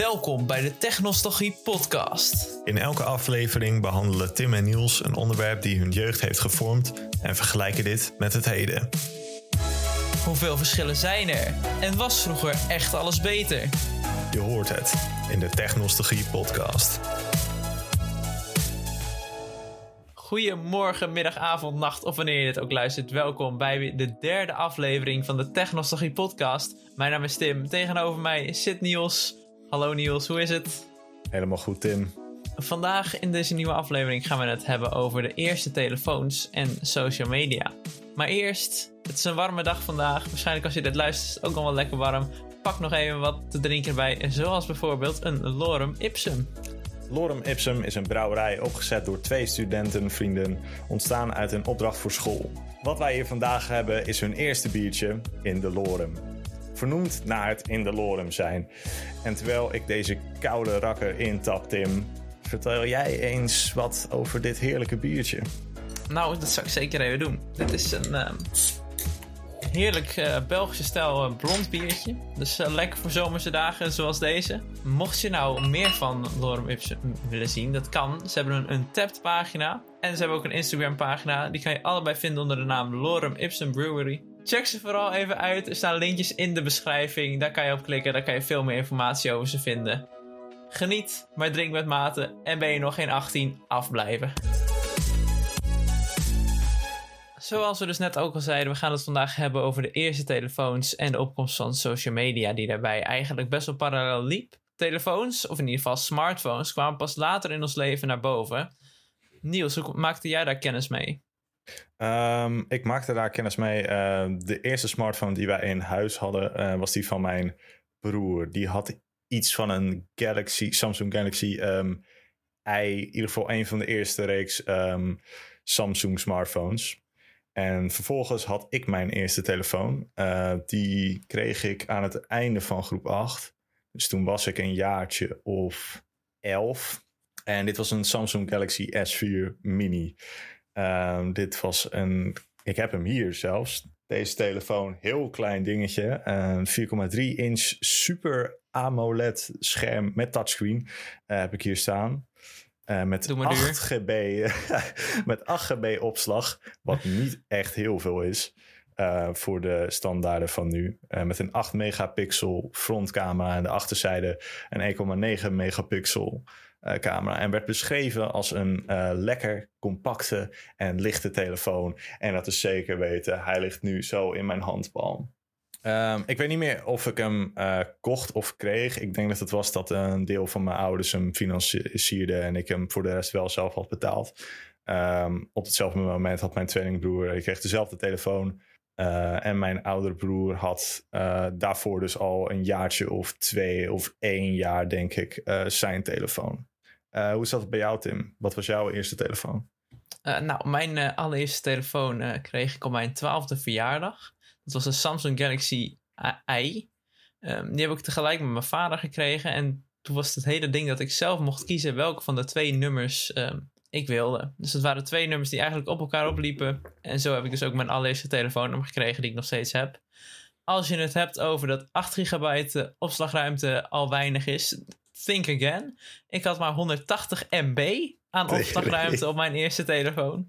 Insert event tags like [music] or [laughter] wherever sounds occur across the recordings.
Welkom bij de Technostalgie Podcast. In elke aflevering behandelen Tim en Niels een onderwerp die hun jeugd heeft gevormd en vergelijken dit met het heden. Hoeveel verschillen zijn er? En was vroeger echt alles beter? Je hoort het in de Technostalgie Podcast. Goedemorgen, middag, avond, nacht of wanneer je dit ook luistert. Welkom bij de derde aflevering van de Technostalgie Podcast. Mijn naam is Tim. Tegenover mij zit Niels. Hallo Niels, hoe is het? Helemaal goed, Tim. Vandaag in deze nieuwe aflevering gaan we het hebben over de eerste telefoons en social media. Maar eerst, het is een warme dag vandaag. Waarschijnlijk als je dit luistert is het ook al wel lekker warm. Pak nog even wat te drinken erbij, zoals bijvoorbeeld een Lorem Ipsum. Lorem Ipsum is een brouwerij opgezet door twee studentenvrienden, ontstaan uit een opdracht voor school. Wat wij hier vandaag hebben is hun eerste biertje in de Lorem. Vernoemd naar het in de Lorem zijn. En terwijl ik deze koude rakker intap, Tim, vertel jij eens wat over dit heerlijke biertje. Nou, dat zou ik zeker even doen. Dit is een ehm, heerlijk uh, Belgische stijl uh, blond biertje. Dus uh, lekker voor zomerse dagen zoals deze. Mocht je nou meer van Lorem Ipsum willen zien, dat kan. Ze hebben een Untapped pagina. En ze hebben ook een Instagram pagina. Die kan je allebei vinden onder de naam Lorem Ipsum Brewery. Check ze vooral even uit. Er staan linkjes in de beschrijving. Daar kan je op klikken. Daar kan je veel meer informatie over ze vinden. Geniet, maar drink met mate. En ben je nog geen 18, afblijven. Zoals we dus net ook al zeiden, we gaan het vandaag hebben over de eerste telefoons en de opkomst van social media, die daarbij eigenlijk best wel parallel liep. Telefoons, of in ieder geval smartphones, kwamen pas later in ons leven naar boven. Niels, hoe maakte jij daar kennis mee? Um, ik maakte daar kennis mee. Uh, de eerste smartphone die wij in huis hadden, uh, was die van mijn broer. Die had iets van een Galaxy, Samsung Galaxy um, i, in ieder geval een van de eerste reeks Samsung smartphones. En vervolgens had ik mijn eerste telefoon. Uh, die kreeg ik aan het einde van groep 8. Dus toen was ik een jaartje of 11. En dit was een Samsung Galaxy S4 Mini. Uh, dit was een. Ik heb hem hier zelfs. Deze telefoon, heel klein dingetje. Een 4,3 inch super AMOLED scherm met touchscreen uh, heb ik hier staan. Uh, met 8 GB, [laughs] met 8 GB opslag, wat niet echt heel veel is uh, voor de standaarden van nu. Uh, met een 8 megapixel frontcamera en de achterzijde een 1,9 megapixel camera. En werd beschreven als een lekker compacte en lichte telefoon. En dat is zeker weten, hij ligt nu zo in mijn handpalm. Um, ik weet niet meer of ik hem uh, kocht of kreeg. Ik denk dat het was dat een deel van mijn ouders hem financierde en ik hem voor de rest wel zelf had betaald. Um, op hetzelfde moment had mijn tweelingbroer, ik kreeg dezelfde telefoon. Uh, en mijn oudere broer had daarvoor dus al een jaartje of twee of één jaar, denk ik, zijn telefoon. Hoe zat het bij jou, Tim? Wat was jouw eerste telefoon? nou, mijn allereerste telefoon kreeg ik op mijn twaalfde verjaardag. Dat was een Samsung Galaxy i. Um, die heb ik tegelijk met mijn vader gekregen. En toen was het hele ding dat ik zelf mocht kiezen welke van de twee nummers um, ik wilde. Dus het waren twee nummers die eigenlijk op elkaar opliepen. En zo heb ik dus ook mijn allereerste telefoonnummer gekregen die ik nog steeds heb. Als je het hebt over dat 8 gigabyte opslagruimte al weinig is, think again. Ik had maar 180 MB aan opslagruimte op mijn eerste telefoon.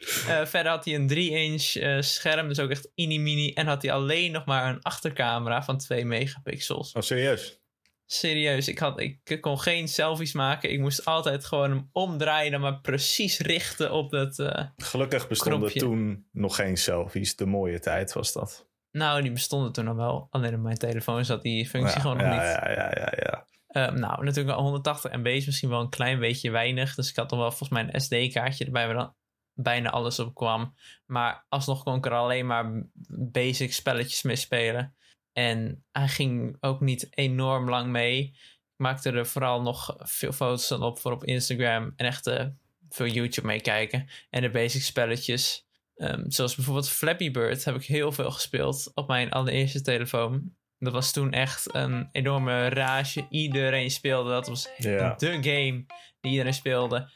Uh, verder had hij een 3-inch uh, scherm, dus ook echt mini-mini. En had hij alleen nog maar een achtercamera van 2 megapixels. Oh, serieus? Serieus, ik, had, ik kon geen selfies maken. Ik moest altijd gewoon hem omdraaien en maar precies richten op dat uh, Gelukkig bestonden knopje. toen nog geen selfies. De mooie tijd was dat. Nou, die bestonden toen nog wel. Alleen op mijn telefoon zat die functie ja, gewoon nog ja, niet. Ja, ja, ja, ja. Uh, nou, natuurlijk 180 MB is misschien wel een klein beetje weinig. Dus ik had nog wel volgens mij een SD-kaartje erbij waar dan bijna alles op kwam. Maar alsnog kon ik er alleen maar basic spelletjes mee spelen. En hij ging ook niet enorm lang mee. Ik maakte er vooral nog veel foto's op voor op Instagram. En echt uh, veel YouTube meekijken. En de basic spelletjes. Um, zoals bijvoorbeeld Flappy Bird heb ik heel veel gespeeld op mijn allereerste telefoon. Dat was toen echt een enorme rage. Iedereen speelde. Dat was yeah. de game die iedereen speelde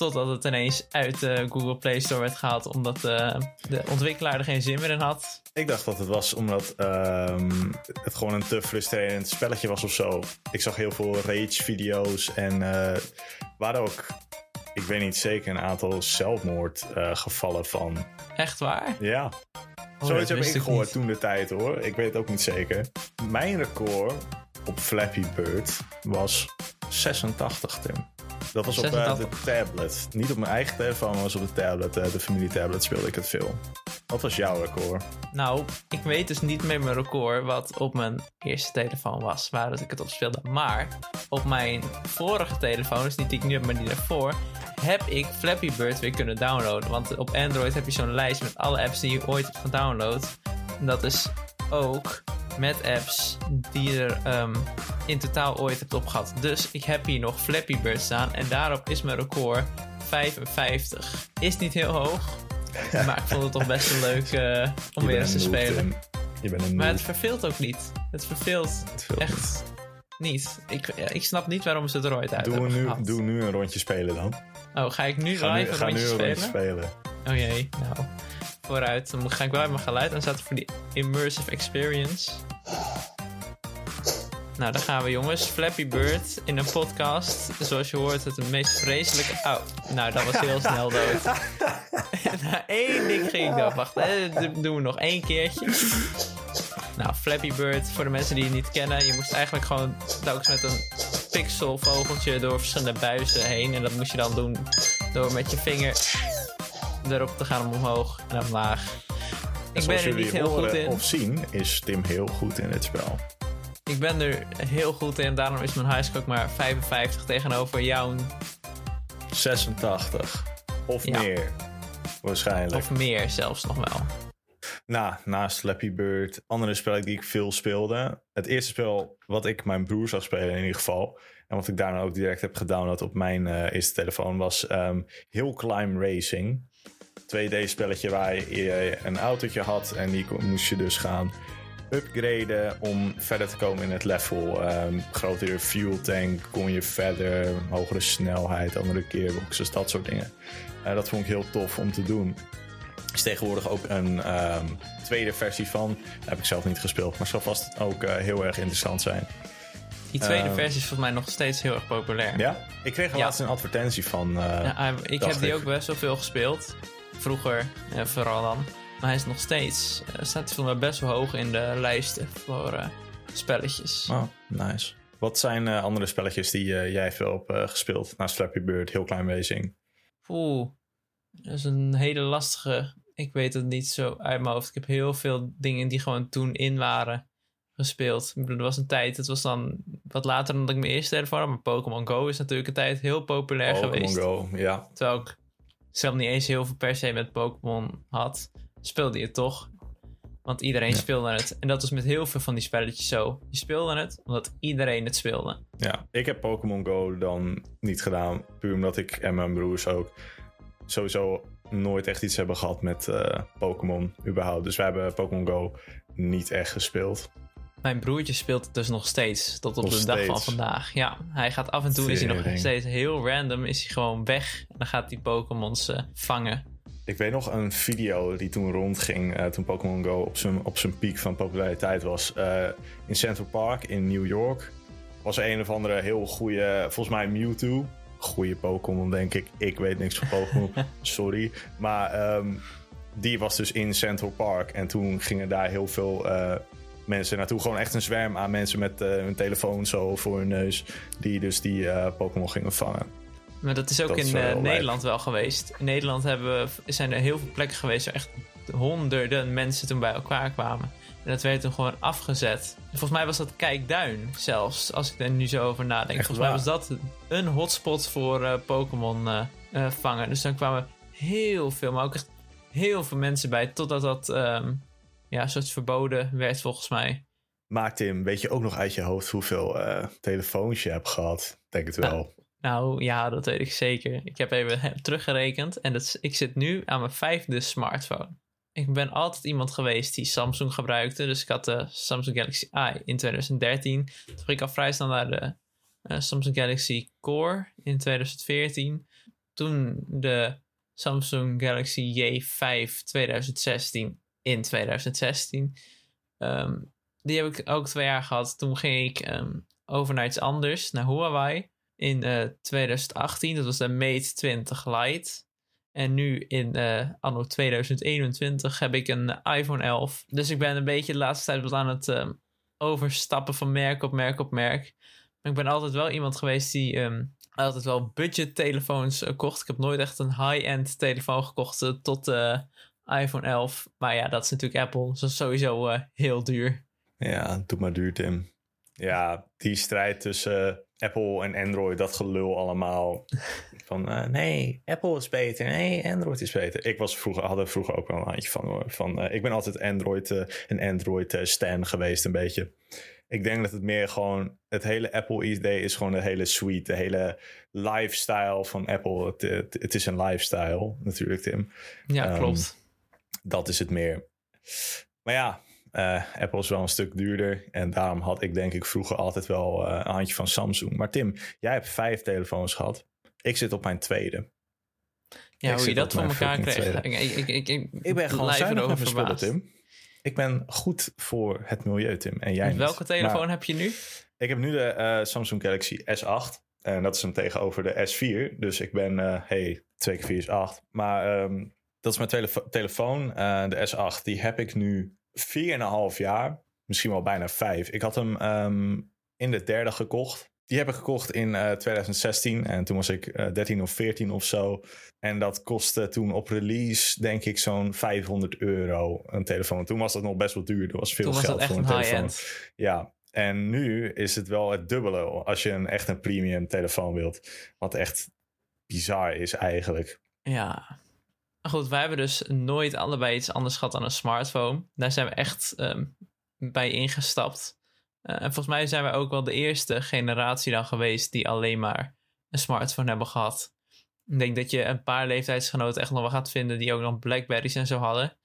Totdat het ineens uit de Google Play Store werd gehaald. Omdat uh, de ontwikkelaar er geen zin meer in had. Ik dacht dat het was omdat um, het gewoon een te frustrerend spelletje was of zo. Ik zag heel veel rage-video's en uh, waar ook, ik weet niet zeker, een aantal zelfmoordgevallen uh, van. Echt waar? Ja. Oh, Zoiets heb ik gehoord niet. toen de tijd hoor. Ik weet het ook niet zeker. Mijn record op Flappy Bird was 86, Tim. Dat was op uh, de tablet. Niet op mijn eigen telefoon, maar was op de tablet. Uh, de familietablet speelde ik het veel. Wat was jouw record? Nou, ik weet dus niet meer mijn record wat op mijn eerste telefoon was, waar ik het op speelde. Maar op mijn vorige telefoon, dus niet die ik nu heb, maar die daarvoor, heb ik Flappy Bird weer kunnen downloaden. Want op Android heb je zo'n lijst met alle apps die je ooit hebt gedownload. En dat is ook met apps die je er um, in totaal ooit hebt opgehad. Dus ik heb hier nog Flappy Bird staan en daarop is mijn record 55. Is niet heel hoog, [laughs] maar ik vond het toch best wel leuk uh, om weer eens te spelen. Je bent een maar het verveelt ook niet. Het verveelt, het echt niet. niet. Ik, ik snap niet waarom ze het er ooit uit doe hebben nu, gehad. Doe nu een rondje spelen dan. Oh, ga ik nu ga live nu, een ga rondje nu een spelen? rondje spelen? Oh jee, nou. Vooruit. Dan ga ik wel uit mijn geluid en zetten voor die immersive experience. Nou, daar gaan we jongens. Flappy Bird in een podcast. Zoals je hoort, het meest vreselijke... Oh, nou, dat was heel [laughs] snel dood. [laughs] [laughs] Na één ding ging ik dood. Wacht, hè. dat doen we nog één keertje. Nou, Flappy Bird, voor de mensen die het niet kennen. Je moest eigenlijk gewoon telkens met een pixelvogeltje door verschillende buizen heen. En dat moest je dan doen door met je vinger erop te gaan omhoog en omlaag. Ik ben er niet heel goed in. Of zien, is Tim heel goed in het spel. Ik ben er heel goed in, daarom is mijn highscore ook maar 55 tegenover jouw 86. Of ja. meer, waarschijnlijk. Of meer zelfs nog wel. Nou, naast Flappy Bird, andere spellen die ik veel speelde. Het eerste spel wat ik mijn broer zag spelen in ieder geval. En wat ik daarna ook direct heb gedownload op mijn uh, eerste telefoon was um, Hill Climb Racing. 2D-spelletje waar je een autootje had en die moest je dus gaan upgraden om verder te komen in het level. Um, grotere fuel tank, kon je verder, hogere snelheid, andere gearboxes, dat soort dingen. Uh, dat vond ik heel tof om te doen. Er is tegenwoordig ook een um, tweede versie van. Dat heb ik zelf niet gespeeld, maar zal vast ook uh, heel erg interessant zijn. Die tweede uh, versie is volgens mij nog steeds heel erg populair. Ja? Ik kreeg er ja. laatst een advertentie van. ja, ik heb die ik. ook best wel veel gespeeld. Vroeger, vooral dan. Maar hij is nog steeds, uh, staat hij best wel hoog in de lijsten voor uh, spelletjes. Oh, nice. Wat zijn uh, andere spelletjes die jij veel hebt gespeeld naast Flappy Bird, heel klein racing? Oeh, dat is een hele lastige. Ik weet het niet zo uit mijn hoofd. Ik heb heel veel dingen die gewoon toen in waren gespeeld. Ik bedoel, er was een tijd, het was dan wat later dan dat ik mijn eerste had. Maar Pokémon Go is natuurlijk een tijd heel populair Pokemon geweest. Pokémon Go, ja. Terwijl ik zelf niet eens heel veel per se met Pokémon had speelde je toch. Want iedereen ja. speelde het. En dat was met heel veel van die spelletjes zo. Je speelde het omdat iedereen het speelde. Ja, ik heb Pokémon Go dan niet gedaan. Puur omdat ik en mijn broers ook sowieso nooit echt iets hebben gehad met uh, Pokémon überhaupt. Dus wij hebben Pokémon Go niet echt gespeeld. Mijn broertje speelt het dus nog steeds. Tot op nog de steeds. dag van vandaag. Ja, hij gaat af en toe, is hij nog steeds heel random, is hij gewoon weg. En dan gaat hij Pokémons uh, vangen. Ik weet nog een video die toen rondging, uh, toen Pokémon Go op zijn, op zijn piek van populariteit was. Uh, in Central Park in New York was er een of andere heel goede, volgens mij Mewtwo. Goede Pokémon, denk ik. Ik weet niks van Pokémon, [laughs] sorry. Maar um, die was dus in Central Park. En toen gingen daar heel veel uh, mensen naartoe. Gewoon echt een zwerm aan mensen met hun telefoon zo voor hun neus. Die dus die Pokémon gingen vangen. Maar dat is ook dat in uh, Nederland wel geweest. In Nederland hebben, zijn er heel veel plekken geweest waar echt honderden mensen toen bij elkaar kwamen. En dat werd toen gewoon afgezet. En volgens mij was dat Kijkduin zelfs, als ik er nu zo over nadenk. Echt volgens mij was dat een hotspot voor uh, Pokémon uh, uh, vangen. Dus dan kwamen heel veel, maar ook echt heel veel mensen bij. Totdat dat um, ja, een soort verboden werd volgens mij. Maakt Tim, weet je ook nog uit je hoofd hoeveel telefoons je hebt gehad? Denk het wel. Nou, ja, dat weet ik zeker. Ik heb even teruggerekend en dat ik zit nu aan mijn vijfde smartphone. Ik ben altijd iemand geweest die Samsung gebruikte. Dus ik had de Samsung Galaxy I in 2013. Toen ging ik al vrij snel naar de uh, Samsung Galaxy Core in 2014. toen de Samsung Galaxy J5 2016 in 2016. Ehm, die heb ik ook twee jaar gehad. Toen ging ik ehm, over naar iets anders, naar Huawei in uh, 2018. Dat was de Mate 20 Lite. En nu in uh, anno 2021 heb ik een iPhone 11. Dus ik ben een beetje de laatste tijd wat aan het uh, overstappen van merk op merk op merk. Maar ik ben altijd wel iemand geweest die um, altijd wel budget telefoons uh, kocht. Ik heb nooit echt een high-end telefoon gekocht tot de iPhone 11. Maar ja, dat is natuurlijk Apple. Dat is sowieso heel duur. Ja, doe maar duur, Tim. Ja, die strijd tussen Apple en Android, dat gelul allemaal. [laughs] Van uh, nee, Apple is beter. Nee, Android is beter. Ik was vroeger, had er vroeger ook wel een handje van hoor. Van, uh, ik ben altijd Android, uh, een Android-stan geweest, een beetje. Ik denk dat het meer gewoon, het hele Apple-idee is gewoon de hele suite, de hele lifestyle van Apple. Het, het, het is een lifestyle, natuurlijk, Tim. Ja, klopt. Um, dat is het meer. Maar ja, uh, Apple is wel een stuk duurder. En daarom had ik denk ik vroeger altijd wel uh, een handje van Samsung. Maar Tim, jij hebt vijf telefoons gehad. Ik zit op mijn tweede. Ja, ik hoe je dat voor elkaar kreeg. Ik, ik, ik, ben gewoon zuinig met mijn spullen, Tim. Ik ben goed voor het milieu, Tim. En jij welke telefoon maar, heb je nu? Ik heb nu de uh, Samsung Galaxy S8. En dat is hem tegenover de S4. Dus ik ben, uh, hey, 2 keer 4 is 8. Maar um, dat is mijn telefo telefoon. Uh, de S8, die heb ik nu 4,5 jaar. Misschien wel bijna 5. Ik had hem um, in de derde gekocht. Die heb ik gekocht in uh, 2016 en toen was ik uh, 13 of 14 of zo. En dat kostte toen op release, denk ik, zo'n 500 euro een telefoon. Toen was dat nog best wel duur. Er was veel toen geld voor een een telefoon. Ja, en nu is het wel het dubbele als je een echt een premium telefoon wilt. Wat echt bizar is eigenlijk. Ja. Goed, wij hebben dus nooit allebei iets anders gehad dan een smartphone. Daar zijn we echt um, bij ingestapt. Uh, en volgens mij zijn we ook wel de eerste generatie dan geweest die alleen maar een smartphone hebben gehad. Ik denk dat je een paar leeftijdsgenoten echt nog wel gaat vinden die ook nog Blackberries en zo hadden.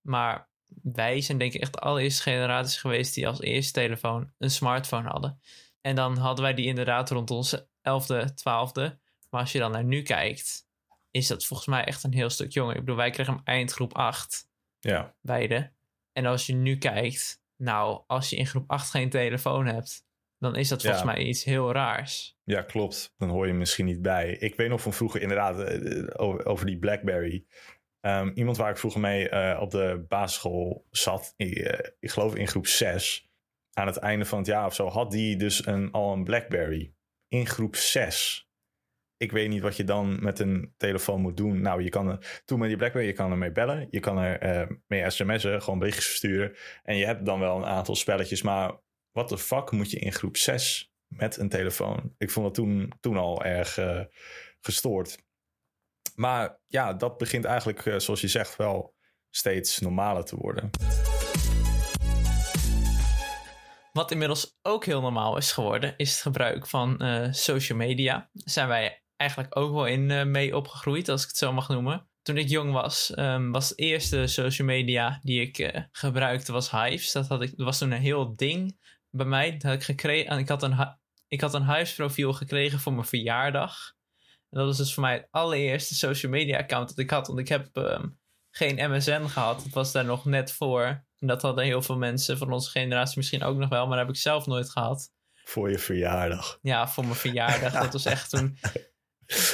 Maar wij zijn denk ik echt de allereerste generaties geweest die als eerste telefoon een smartphone hadden. En dan hadden wij die inderdaad rond onze 11e, 12e. Maar als je dan naar nu kijkt, is dat volgens mij echt een heel stuk jonger. Ik bedoel, wij kregen hem eind groep 8. Ja. Beide. En als je nu kijkt, nou, als je in groep 8 geen telefoon hebt, dan is dat volgens Ja. mij iets heel raars. Ja, klopt. Dan hoor je misschien niet bij. Ik weet nog van vroeger inderdaad eh, over, over die BlackBerry. Ehm, iemand waar ik vroeger mee eh, op de basisschool zat, ik, eh, ik geloof in groep 6. Aan het einde van het jaar of zo had die dus een, al een BlackBerry. In groep 6. Ik weet niet wat je dan met een telefoon moet doen. Nou, je kan er, toen met die BlackBerry, je kan ermee bellen. Je kan er eh, mee sms'en, gewoon berichtjes versturen. En je hebt dan wel een aantal spelletjes. Maar wat de fuck moet je in groep 6 met een telefoon? Ik vond het toen, toen al erg eh, gestoord. Maar ja, dat begint eigenlijk, eh, zoals je zegt, wel steeds normaler te worden. Wat inmiddels ook heel normaal is geworden, is het gebruik van social media. Zijn wij eigenlijk ook wel in eh, mee opgegroeid, als ik het zo mag noemen. Toen ik jong was, ehm, was de eerste social media die ik eh, gebruikte, was Hives. Dat, had ik, dat was toen een heel ding bij mij. Dat had ik, gekregen, ik had een, ik had een Hives profiel gekregen voor mijn verjaardag. En dat was dus voor mij het allereerste social media account dat ik had. Want ik heb ehm, geen MSN gehad. Het was daar nog net voor. En dat hadden heel veel mensen van onze generatie misschien ook nog wel. Maar dat heb ik zelf nooit gehad. Voor je verjaardag. Ja, voor mijn verjaardag. Dat was echt toen... [laughs]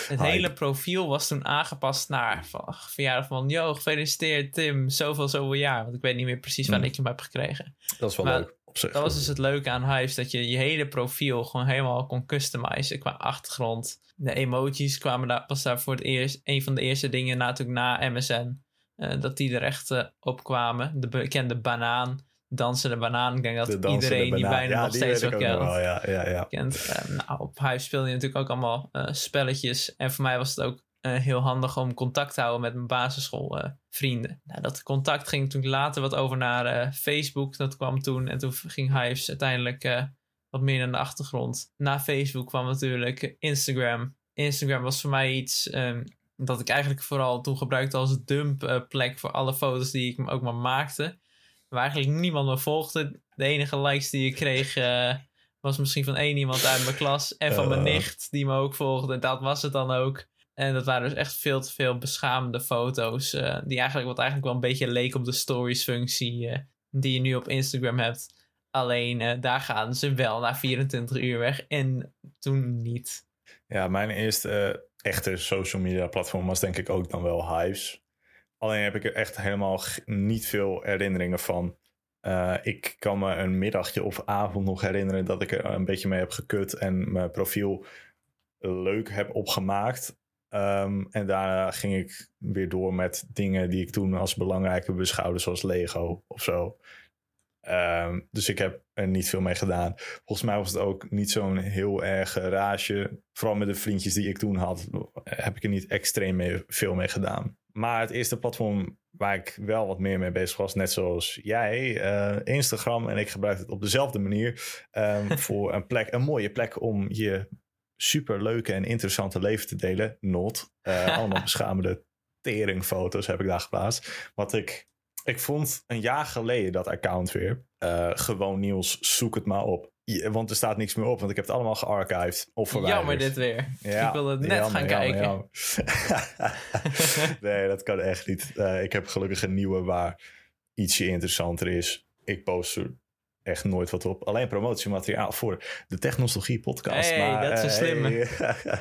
Het hele profiel was toen aangepast naar van, verjaardag van... Yo, gefeliciteerd Tim, zoveel, zoveel jaar. Want ik weet niet meer precies wanneer Mm. ik hem heb gekregen. Dat is wel Maar leuk op zich. Dat was dus het leuke aan Hives. Dat je je hele profiel gewoon helemaal kon customizen qua achtergrond. De emojis kwamen daar, was daar voor het eerst... Een van de eerste dingen natuurlijk na MSN. eh, dat die er echt eh, op kwamen. De bekende banaan. Dansende banaan. Ik denk dat De iedereen die bijna ja, nog die steeds ik wel kent wel, ja, ja, ja. kent. Eh, nou, op Hive speel je natuurlijk ook allemaal eh, spelletjes. En voor mij was het ook eh, heel handig om contact te houden met mijn basisschoolvrienden. nou, dat contact ging toen later wat over naar eh, Facebook. Dat kwam toen. En toen ging Hives uiteindelijk eh, wat meer naar de achtergrond. Na Facebook kwam natuurlijk Instagram. Instagram was voor mij iets ehm, dat ik eigenlijk vooral toen gebruikte als dumpplek voor alle foto's die ik ook maar maakte. Waar eigenlijk niemand me volgde. De enige likes die ik kreeg eh, was misschien van één iemand uit mijn klas en van mijn Eh. nicht die me ook volgde. Dat was het dan ook. En dat waren dus echt veel te veel beschamende foto's. eh, die eigenlijk, wat eigenlijk wel een beetje leek op de stories functie die je nu op Instagram hebt. Alleen daar gaan ze wel na 24 uur weg en toen niet. Ja, mijn eerste echte social media platform was denk ik ook dan wel Hives. Alleen heb ik er echt helemaal niet veel herinneringen van. Eh, ik kan me een middagje of avond nog herinneren dat ik er een beetje mee heb gekut en mijn profiel leuk heb opgemaakt. Ehm, en daarna ging ik weer door met dingen die ik toen als belangrijker beschouwde, zoals Lego of zo. Ehm, dus ik heb er niet veel mee gedaan. Volgens mij was het ook niet zo'n heel erg rage. Vooral met de vriendjes die ik toen had, heb ik er niet extreem veel mee gedaan. Maar het eerste platform waar ik wel wat meer mee bezig was, net zoals jij, eh, Instagram. En ik gebruik het op dezelfde manier ehm, [laughs] voor een plek, een mooie plek om je super leuke en interessante leven te delen. Not. Eh, [laughs] allemaal beschamende teringfoto's heb ik daar geplaatst. Wat ik, ik vond een jaar geleden dat account weer. Eh, gewoon Niels, zoek het maar op. Ja, want er staat niks meer op, want ik heb het allemaal gearchived of verwijderd. Jammer dit weer. Ja, ik wilde het net jammer, gaan kijken. jammer. [laughs] nee, dat kan echt niet. Eh, ik heb gelukkig een nieuwe waar ietsje interessanter is. Ik post er echt nooit wat op. Alleen promotiemateriaal voor de Technologie podcast. Hey, maar, dat is een eh, slimme. hey.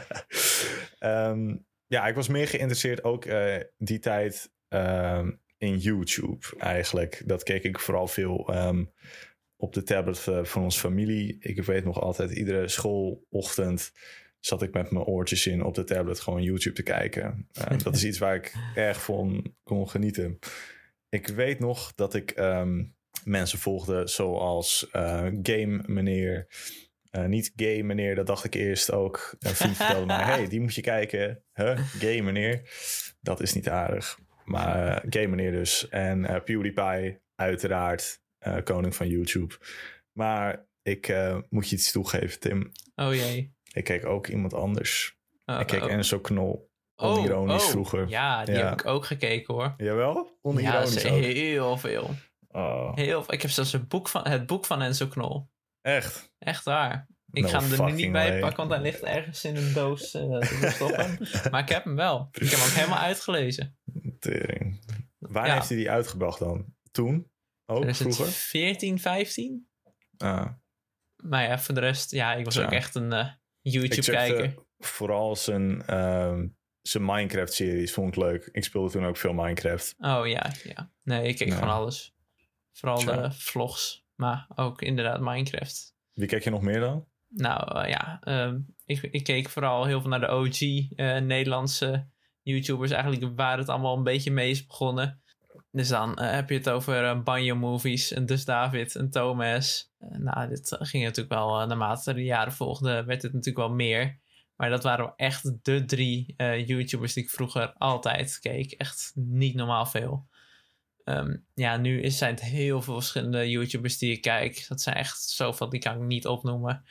[laughs] Ehm, ja, ik was meer geïnteresseerd ook eh, die tijd ehm, in YouTube eigenlijk. Dat keek ik vooral veel ehm, op de tablet van onze familie. Ik weet nog altijd, iedere schoolochtend zat ik met mijn oortjes in op de tablet gewoon YouTube te kijken. [laughs] Eh, dat is iets waar ik erg van kon genieten. Ik weet nog dat ik ehm, mensen volgde zoals eh, Game Meneer. Eh, niet Gay Meneer, dat dacht ik eerst ook. Een vriend vertelde mij, [laughs] hey, die moet je kijken. Huh? Gay Meneer. Dat is niet aardig. Maar Gay Meneer dus. En PewDiePie, uiteraard. Eh, koning van YouTube. Maar ik eh, moet je iets toegeven, Tim. Oh jee. Ik keek ook iemand anders. Oh, ik keek oh. Enzo Knol. Oh, onironisch oh. vroeger. Ja, die Ja. heb ik ook gekeken hoor. Jawel? Ja, Onironisch ook. heel veel. Oh, Heel veel. Ik heb zelfs een boek van, het boek van Enzo Knol. echt? Echt waar. Ik No ga hem er nu niet bij pakken, want hij ligt ergens in een doos eh, te [laughs] verstoppen. maar ik heb hem wel. Ik heb hem ook helemaal uitgelezen. Tering. Waar Ja. heeft hij die uitgebracht dan? Toen? Ook Er is het vroeger? 14, 15? Ah. Maar ja, voor de rest, ja, ik was Ja. ook echt een eh, YouTube-kijker. vooral zijn, ehm, zijn Minecraft-series vond ik leuk. Ik speelde toen ook veel Minecraft. Oh ja, ja. Nee, ik keek Ja. van alles. Vooral de vlogs, maar ook inderdaad Minecraft. Wie kijk je nog meer dan? Nou eh, ja, ehm, ik, ik keek vooral heel veel naar de OG eh, Nederlandse YouTubers. Eigenlijk waar het allemaal een beetje mee is begonnen. Dus dan eh, heb je het over eh, Banjo Movies, en Dus David, en Thomas. Eh, nou, dit ging natuurlijk wel, naarmate de jaren volgden, werd het natuurlijk wel meer. Maar dat waren echt de drie YouTubers die ik vroeger altijd keek. Echt niet normaal veel. Ehm, ja, nu is, zijn het heel veel verschillende YouTubers die ik kijk. Dat zijn echt zoveel, die kan ik niet opnoemen.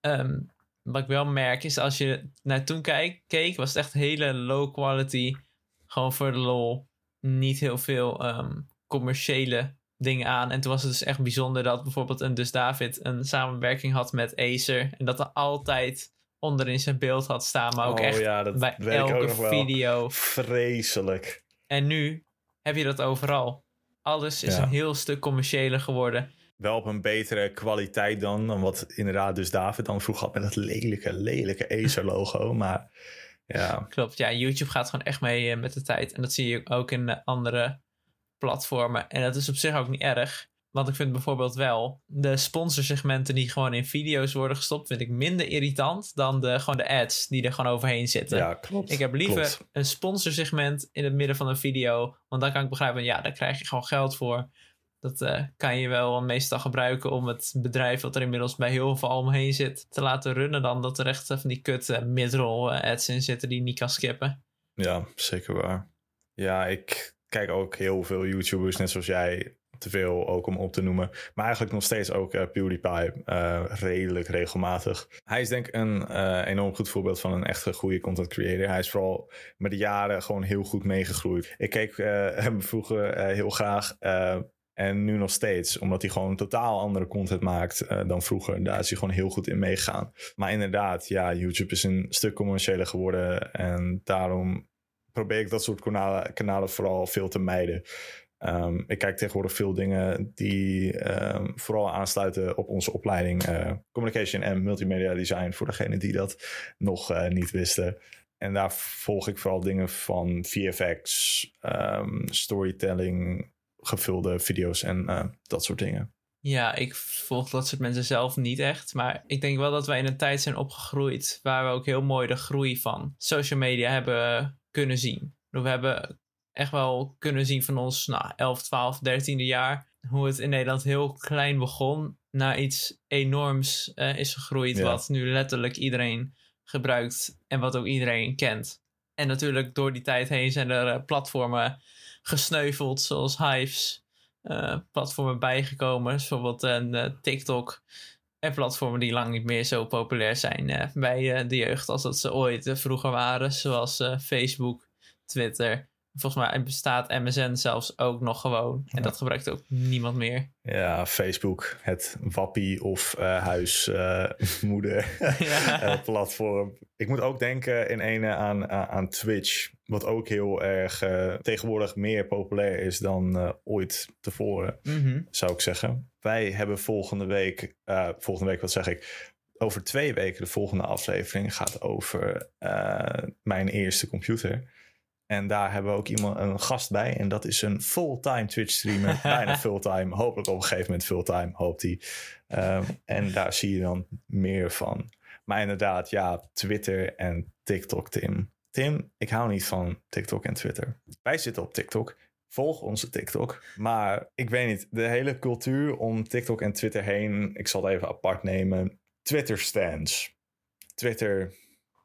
Ehm, wat ik wel merk is als je naar toen kijk, keek, was het echt hele low quality. Gewoon voor de lol. Niet heel veel ehm, commerciële dingen aan. En toen was het dus echt bijzonder dat bijvoorbeeld een Dus David een samenwerking had met Acer. En dat er altijd onderin zijn beeld had staan. Maar ook oh echt ja, dat bij elke video. Vreselijk. En nu heb je dat overal. Alles is Ja. een heel stuk commerciëler geworden. Wel op een betere kwaliteit dan, dan wat inderdaad dus David dan vroeg had met dat lelijke, lelijke Acer-logo. Maar ja, Klopt, ja, YouTube gaat gewoon echt mee eh, met de tijd. En dat zie je ook in eh, andere platformen. En dat is op zich ook niet erg. Want ik vind bijvoorbeeld wel de sponsorsegmenten die gewoon in video's worden gestopt, vind ik minder irritant dan de, gewoon de ads die er gewoon overheen zitten. ja klopt. Ik heb liever Klopt. een sponsorsegment in het midden van een video. Want dan kan ik begrijpen, ja, daar krijg je gewoon geld voor. Dat eh, kan je wel meestal gebruiken om het bedrijf wat er inmiddels bij heel veel omheen zit te laten runnen. Dan dat er echt van die kut eh, midroll eh, ads in zitten die je niet kan skippen. Ja, zeker waar. Ja, ik kijk ook heel veel YouTubers, net zoals jij. Te veel ook om op te noemen. Maar eigenlijk nog steeds ook eh, PewDiePie. redelijk regelmatig. Hij is denk ik een enorm goed voorbeeld van een echt goede content creator. Hij is vooral met de jaren gewoon heel goed meegegroeid. Ik keek [laughs] hem vroeger heel graag. Eh, En nu nog steeds, omdat hij gewoon totaal andere content maakt uh, dan vroeger. Daar is hij gewoon heel goed in meegegaan. Maar inderdaad, ja, YouTube is een stuk commerciëler geworden. En daarom probeer ik dat soort kanalen, kanalen vooral veel te mijden. Um, ik kijk tegenwoordig veel dingen die um, vooral aansluiten op onze opleiding uh, Communication en Multimedia Design, voor degenen die dat nog uh, niet wisten. En daar volg ik vooral dingen van VFX, um, storytelling, gevulde video's en uh, dat soort dingen. Ja, ik volg dat soort mensen zelf niet echt. Maar ik denk wel dat wij in een tijd zijn opgegroeid waar we ook heel mooi de groei van social media hebben kunnen zien. We hebben echt wel kunnen zien van ons nou, 11, 12, 13e jaar. Hoe het in Nederland heel klein begon. Naar iets enorms uh, is gegroeid. Ja. Wat nu letterlijk iedereen gebruikt. En wat ook iedereen kent. En natuurlijk door die tijd heen zijn er uh, platformen gesneuveld. Zoals Hives. Uh, platformen bijgekomen. Bijvoorbeeld een TikTok. En platformen die lang niet meer zo populair zijn bij de jeugd als dat ze ooit vroeger waren. Zoals Facebook, Twitter Volgens mij bestaat MSN zelfs ook nog gewoon. En dat gebruikt ook niemand meer. Ja, Facebook, het wappie of uh, huismoeder [laughs] uh, [laughs] platform. Ik moet ook denken in ene aan, aan Twitch. Wat ook heel erg uh, tegenwoordig meer populair is dan ooit tevoren, mm -hmm. zou ik zeggen. Wij hebben volgende week, volgende week wat zeg ik, over twee weken de volgende aflevering gaat over mijn eerste computer. En daar hebben we ook iemand, een gast bij. En dat is een fulltime Twitch streamer. [laughs] bijna fulltime. Hopelijk op een gegeven moment fulltime, hoopt hij. Um, en daar zie je dan meer van. Maar inderdaad, ja, Twitter en TikTok, Tim. Tim, ik hou niet van TikTok en Twitter. Wij zitten op TikTok. Volg onze TikTok. Maar ik weet niet, de hele cultuur om TikTok en Twitter heen. Ik zal het even apart nemen. Twitter stands. Twitter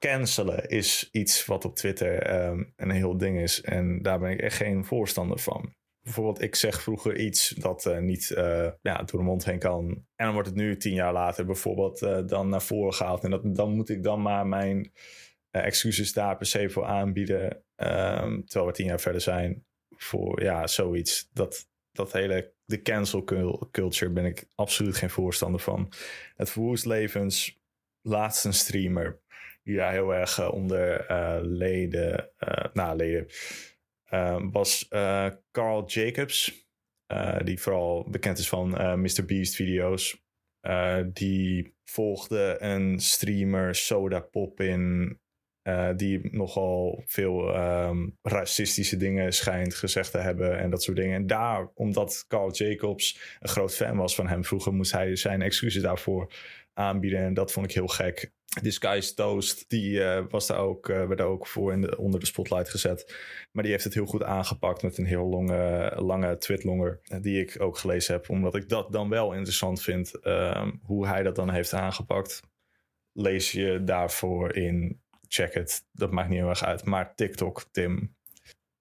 cancelen is iets wat op Twitter um, een heel ding is. En daar ben ik echt geen voorstander van. Bijvoorbeeld, ik zeg vroeger iets dat uh, niet uh, ja, door de mond heen kan. En dan wordt het nu tien jaar later bijvoorbeeld uh, dan naar voren gehaald. En dat, dan moet ik dan maar mijn excuses daar per se voor aanbieden. Um, terwijl we tien jaar verder zijn. Voor ja, zoiets. Dat, dat hele, de cancel culture ben ik absoluut geen voorstander van. Het verwoest levens. Laatst een streamer die heel erg uh, onder uh, leden, uh, nou, leden was Carl Jacobs, die vooral bekend is van Mr. Beast video's. die volgde een streamer Soda Pop in, die nogal veel um, racistische dingen schijnt gezegd te hebben en dat soort dingen. En daar, omdat Carl Jacobs een groot fan was van hem vroeger, moest hij zijn excuses daarvoor aanbieden. En dat vond ik heel gek. Disguise Toast, die uh, was daar ook, uh, werd daar ook voor in de, onder de spotlight gezet. Maar die heeft het heel goed aangepakt met een heel lange, lange twitlonger. Die ik ook gelezen heb, omdat ik dat dan wel interessant vind. Uh, hoe hij dat dan heeft aangepakt. Lees je daarvoor in. Check het. Dat maakt niet heel erg uit. Maar TikTok, Tim.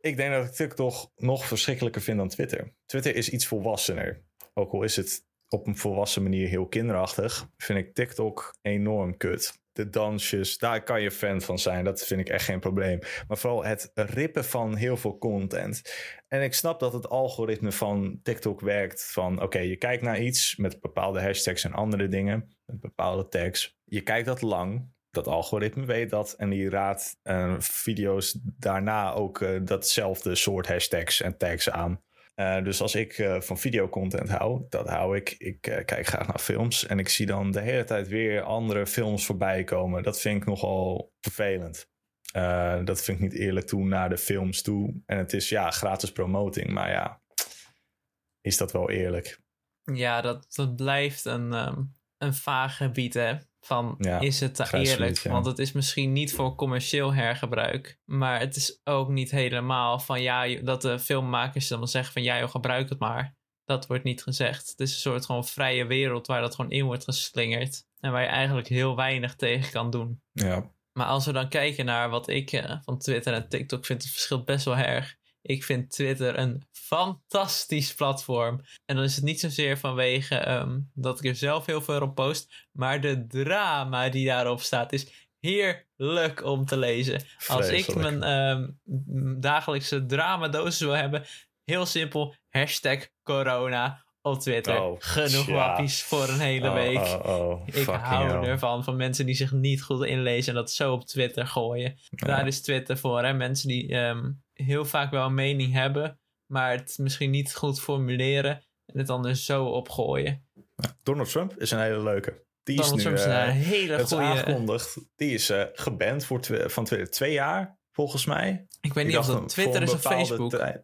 Ik denk dat ik TikTok nog verschrikkelijker vind dan Twitter. Twitter is iets volwassener. Ook al is het op een volwassen manier heel kinderachtig, vind ik TikTok enorm kut. De dansjes, daar kan je fan van zijn. Dat vind ik echt geen probleem. Maar vooral het rippen van heel veel content. En ik snap dat het algoritme van TikTok werkt van... oké, je kijkt naar iets met bepaalde hashtags en andere dingen. Met bepaalde tags. Je kijkt dat lang. Dat algoritme weet dat. En die raadt uh, video's daarna ook uh, datzelfde soort hashtags en tags aan. Uh, dus als ik uh, van videocontent hou, dat hou ik. Ik uh, kijk graag naar films en ik zie dan de hele tijd weer andere films voorbij komen. Dat vind ik nogal vervelend. dat vind ik niet eerlijk toe naar de films toe. En het is ja, gratis promoting, maar ja, is dat wel eerlijk? Ja, dat, dat blijft een, um, een vaag gebied, hè? Van is het te eerlijk? Want het is misschien niet voor commercieel hergebruik. Maar het is ook niet helemaal van ja, dat de filmmakers dan zeggen van ja, joh, gebruik het maar. Dat wordt niet gezegd. Het is een soort gewoon vrije wereld waar dat gewoon in wordt geslingerd. En waar je eigenlijk heel weinig tegen kan doen. Ja. Maar als we dan kijken naar wat ik uh, van Twitter en TikTok vind, het verschilt best wel erg. Ik vind Twitter een fantastisch platform. En dan is het niet zozeer vanwege um, dat ik er zelf heel veel op post. Maar de drama die daarop staat is heerlijk om te lezen. Als ik mijn um, dagelijkse dramadosis wil hebben, heel simpel. hashtag corona op Twitter. Oh, Genoeg wappies voor een hele Oh, week. oh, Ik hou hell. ervan, van mensen die zich niet goed inlezen en dat zo op Twitter gooien. Daar is Twitter voor, hè? Mensen die ehm, heel vaak wel een mening hebben, maar het misschien niet goed formuleren en het dan dus zo opgooien. Donald Trump is een hele leuke. Die Donald is nu, Trump is eh, een hele het is goede... aangekondigd. Die is eh geband voor van Twitter. Twee jaar, volgens mij. Ik weet niet of dat Twitter is of Facebook.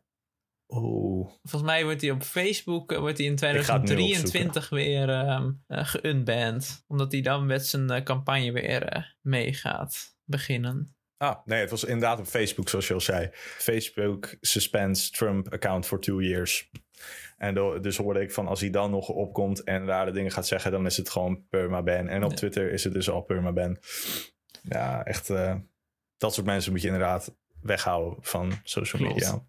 Oeh. Volgens mij wordt hij op Facebook eh, wordt hij in ga het nu 2023 weer ehm uh, geunband. Omdat hij dan met zijn eh, campagne weer eh, mee gaat beginnen. Ah, nee, het was inderdaad op Facebook, zoals je al zei. Facebook suspends Trump account for two years. En dus hoorde ik van als hij dan nog opkomt en rare dingen gaat zeggen, dan is het gewoon permaban. En op Ja. Twitter is het dus al permaban. Ja, echt. eh, dat soort mensen moet je inderdaad weghouden van social Klopt. media.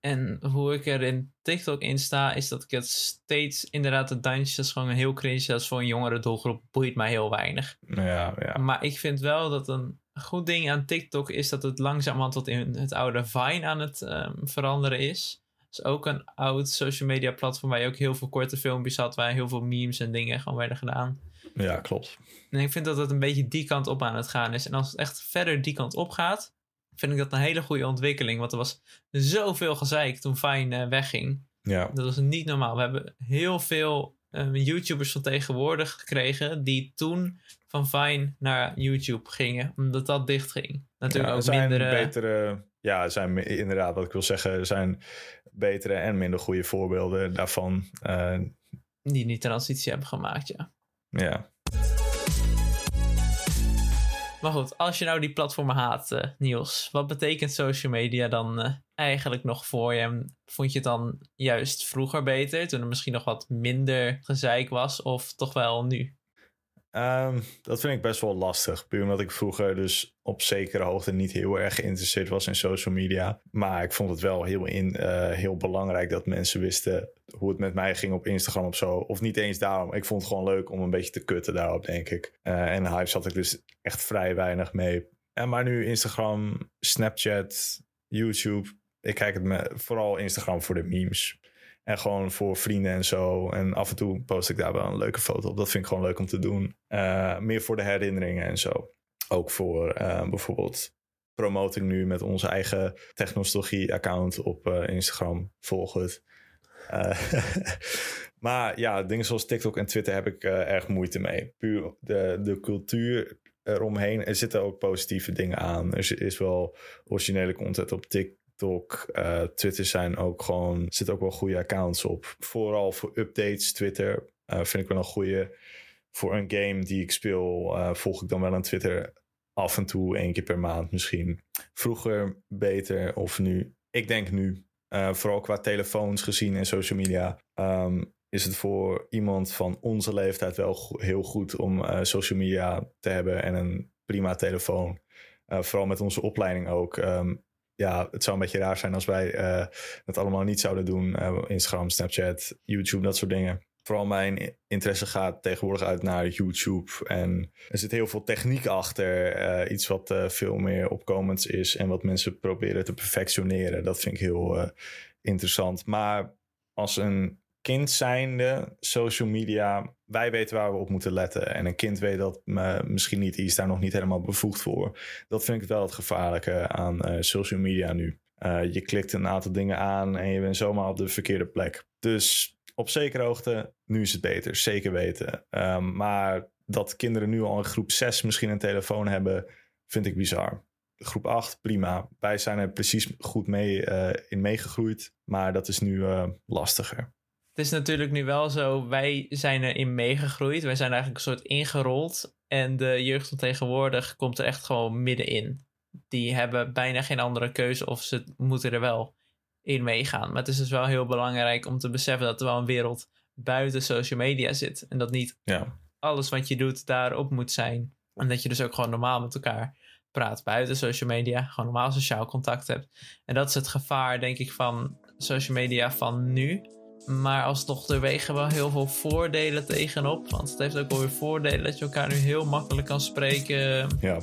En hoe ik er in TikTok in sta, is dat ik het steeds inderdaad de dansjes gewoon heel cringe. Dat is voor een jongere doelgroep boeit mij heel weinig. Ja, ja. Maar ik vind wel dat een goed ding aan TikTok is dat het langzamerhand tot in het oude Vine aan het ehm, veranderen is. Het is ook een oud social media platform waar je ook heel veel korte filmpjes had, waar heel veel memes en dingen gewoon werden gedaan. ja, klopt. En ik vind dat het een beetje die kant op aan het gaan is. En als het echt verder die kant op gaat, vind ik dat een hele goede ontwikkeling. Want er was zoveel gezeik toen Vine eh, wegging. Ja, Dat was niet normaal. We hebben heel veel eh, YouTubers van tegenwoordig gekregen die toen van Vine naar YouTube gingen, omdat dat dicht ging. Natuurlijk ja, ook zijn minder. betere. Ja, zijn inderdaad, wat ik wil zeggen, zijn betere en minder goede voorbeelden daarvan. Eh, die die transitie hebben gemaakt, ja. ja. Maar goed, als je nou die platformen haat, eh, Niels, wat betekent social media dan eh, eigenlijk nog voor je? Vond je het dan juist vroeger beter, toen er misschien nog wat minder gezeik was, of toch wel nu? Ehm, dat vind ik best wel lastig. Puur omdat ik vroeger dus op zekere hoogte niet heel erg geïnteresseerd was in social media. Maar ik vond het wel heel, in, eh, heel belangrijk dat mensen wisten hoe het met mij ging op Instagram of zo. Of niet eens daarom. Ik vond het gewoon leuk om een beetje te kutten daarop, denk ik. Eh, en hype zat ik dus echt vrij weinig mee. En maar nu Instagram, Snapchat, YouTube. Ik kijk het me, vooral Instagram voor de memes. En gewoon voor vrienden en zo. En af en toe post ik daar wel een leuke foto op. Dat vind ik gewoon leuk om te doen. Eh, meer voor de herinneringen en zo. Ook voor eh, bijvoorbeeld promoting nu met onze eigen technologie-account op eh, Instagram. Volg het. [laughs] Maar ja, dingen zoals TikTok en Twitter heb ik erg moeite mee. Puur de, de cultuur eromheen. Er zitten ook positieve dingen aan. Er is wel originele content op TikTok. Uh, Twitter zijn ook gewoon, zitten ook wel goede accounts op. Vooral voor updates, Twitter uh, vind ik wel een goede. Voor een game die ik speel, uh, volg ik dan wel een Twitter af en toe, één keer per maand misschien. Vroeger beter of nu? Ik denk nu. Vooral qua telefoons gezien en social media. Um, is het voor iemand van onze leeftijd wel heel goed om social media te hebben en een prima telefoon. Vooral met onze opleiding ook. Um, ja, het zou een beetje raar zijn als wij uh, het allemaal niet zouden doen. Uh, Instagram, Snapchat, YouTube, dat soort dingen. Vooral mijn interesse gaat tegenwoordig uit naar YouTube. En er zit heel veel techniek achter. Uh, iets wat veel meer opkomends is. En wat mensen proberen te perfectioneren. Dat vind ik heel eh, interessant. Maar als een kind zijnde, social media, wij weten waar we op moeten letten. En een kind weet dat uh, misschien niet, die is daar nog niet helemaal bevoegd voor. Dat vind ik wel het gevaarlijke aan uh, social media nu. Uh, je klikt een aantal dingen aan en je bent zomaar op de verkeerde plek. Dus op zekere hoogte, nu is het beter, zeker weten. Um, maar dat kinderen nu al in groep 6 misschien een telefoon hebben, vind ik bizar. Groep 8, prima. Wij zijn er precies goed mee in meegegroeid, maar dat is nu lastiger. Het is natuurlijk nu wel zo, wij zijn erin meegegroeid. Wij zijn eigenlijk een soort ingerold. En de jeugd van tegenwoordig komt er echt gewoon middenin. Die hebben bijna geen andere keuze of ze moeten er wel in meegaan. Maar het is dus wel heel belangrijk om te beseffen dat er wel een wereld buiten social media zit. En dat niet ja. alles wat je doet daarop moet zijn. En dat je dus ook gewoon normaal met elkaar praat buiten social media. Gewoon normaal sociaal contact hebt. En dat is het gevaar, denk ik, van social media van nu. Maar alsnog, er wegen wel heel veel voordelen tegenop. Want het heeft ook wel weer voordelen dat je elkaar nu heel makkelijk kan spreken ja.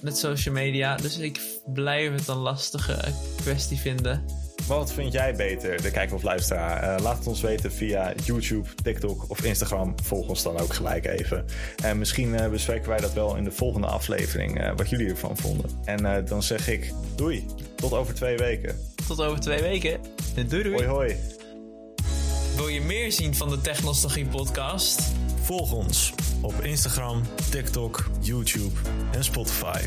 met social media. Dus ik blijf het een lastige kwestie vinden. Wat vind jij beter, de kijker of luisteraar? Uh, laat het ons weten via YouTube, TikTok of Instagram. Volg ons dan ook gelijk even. En misschien uh, bespreken wij dat wel in de volgende aflevering, uh, wat jullie ervan vonden. En dan zeg ik doei, tot over twee weken. Tot over twee weken. Doei doei. Hoi hoi. Wil je meer zien van de Technologie podcast? Volg ons op Instagram, TikTok, YouTube en Spotify.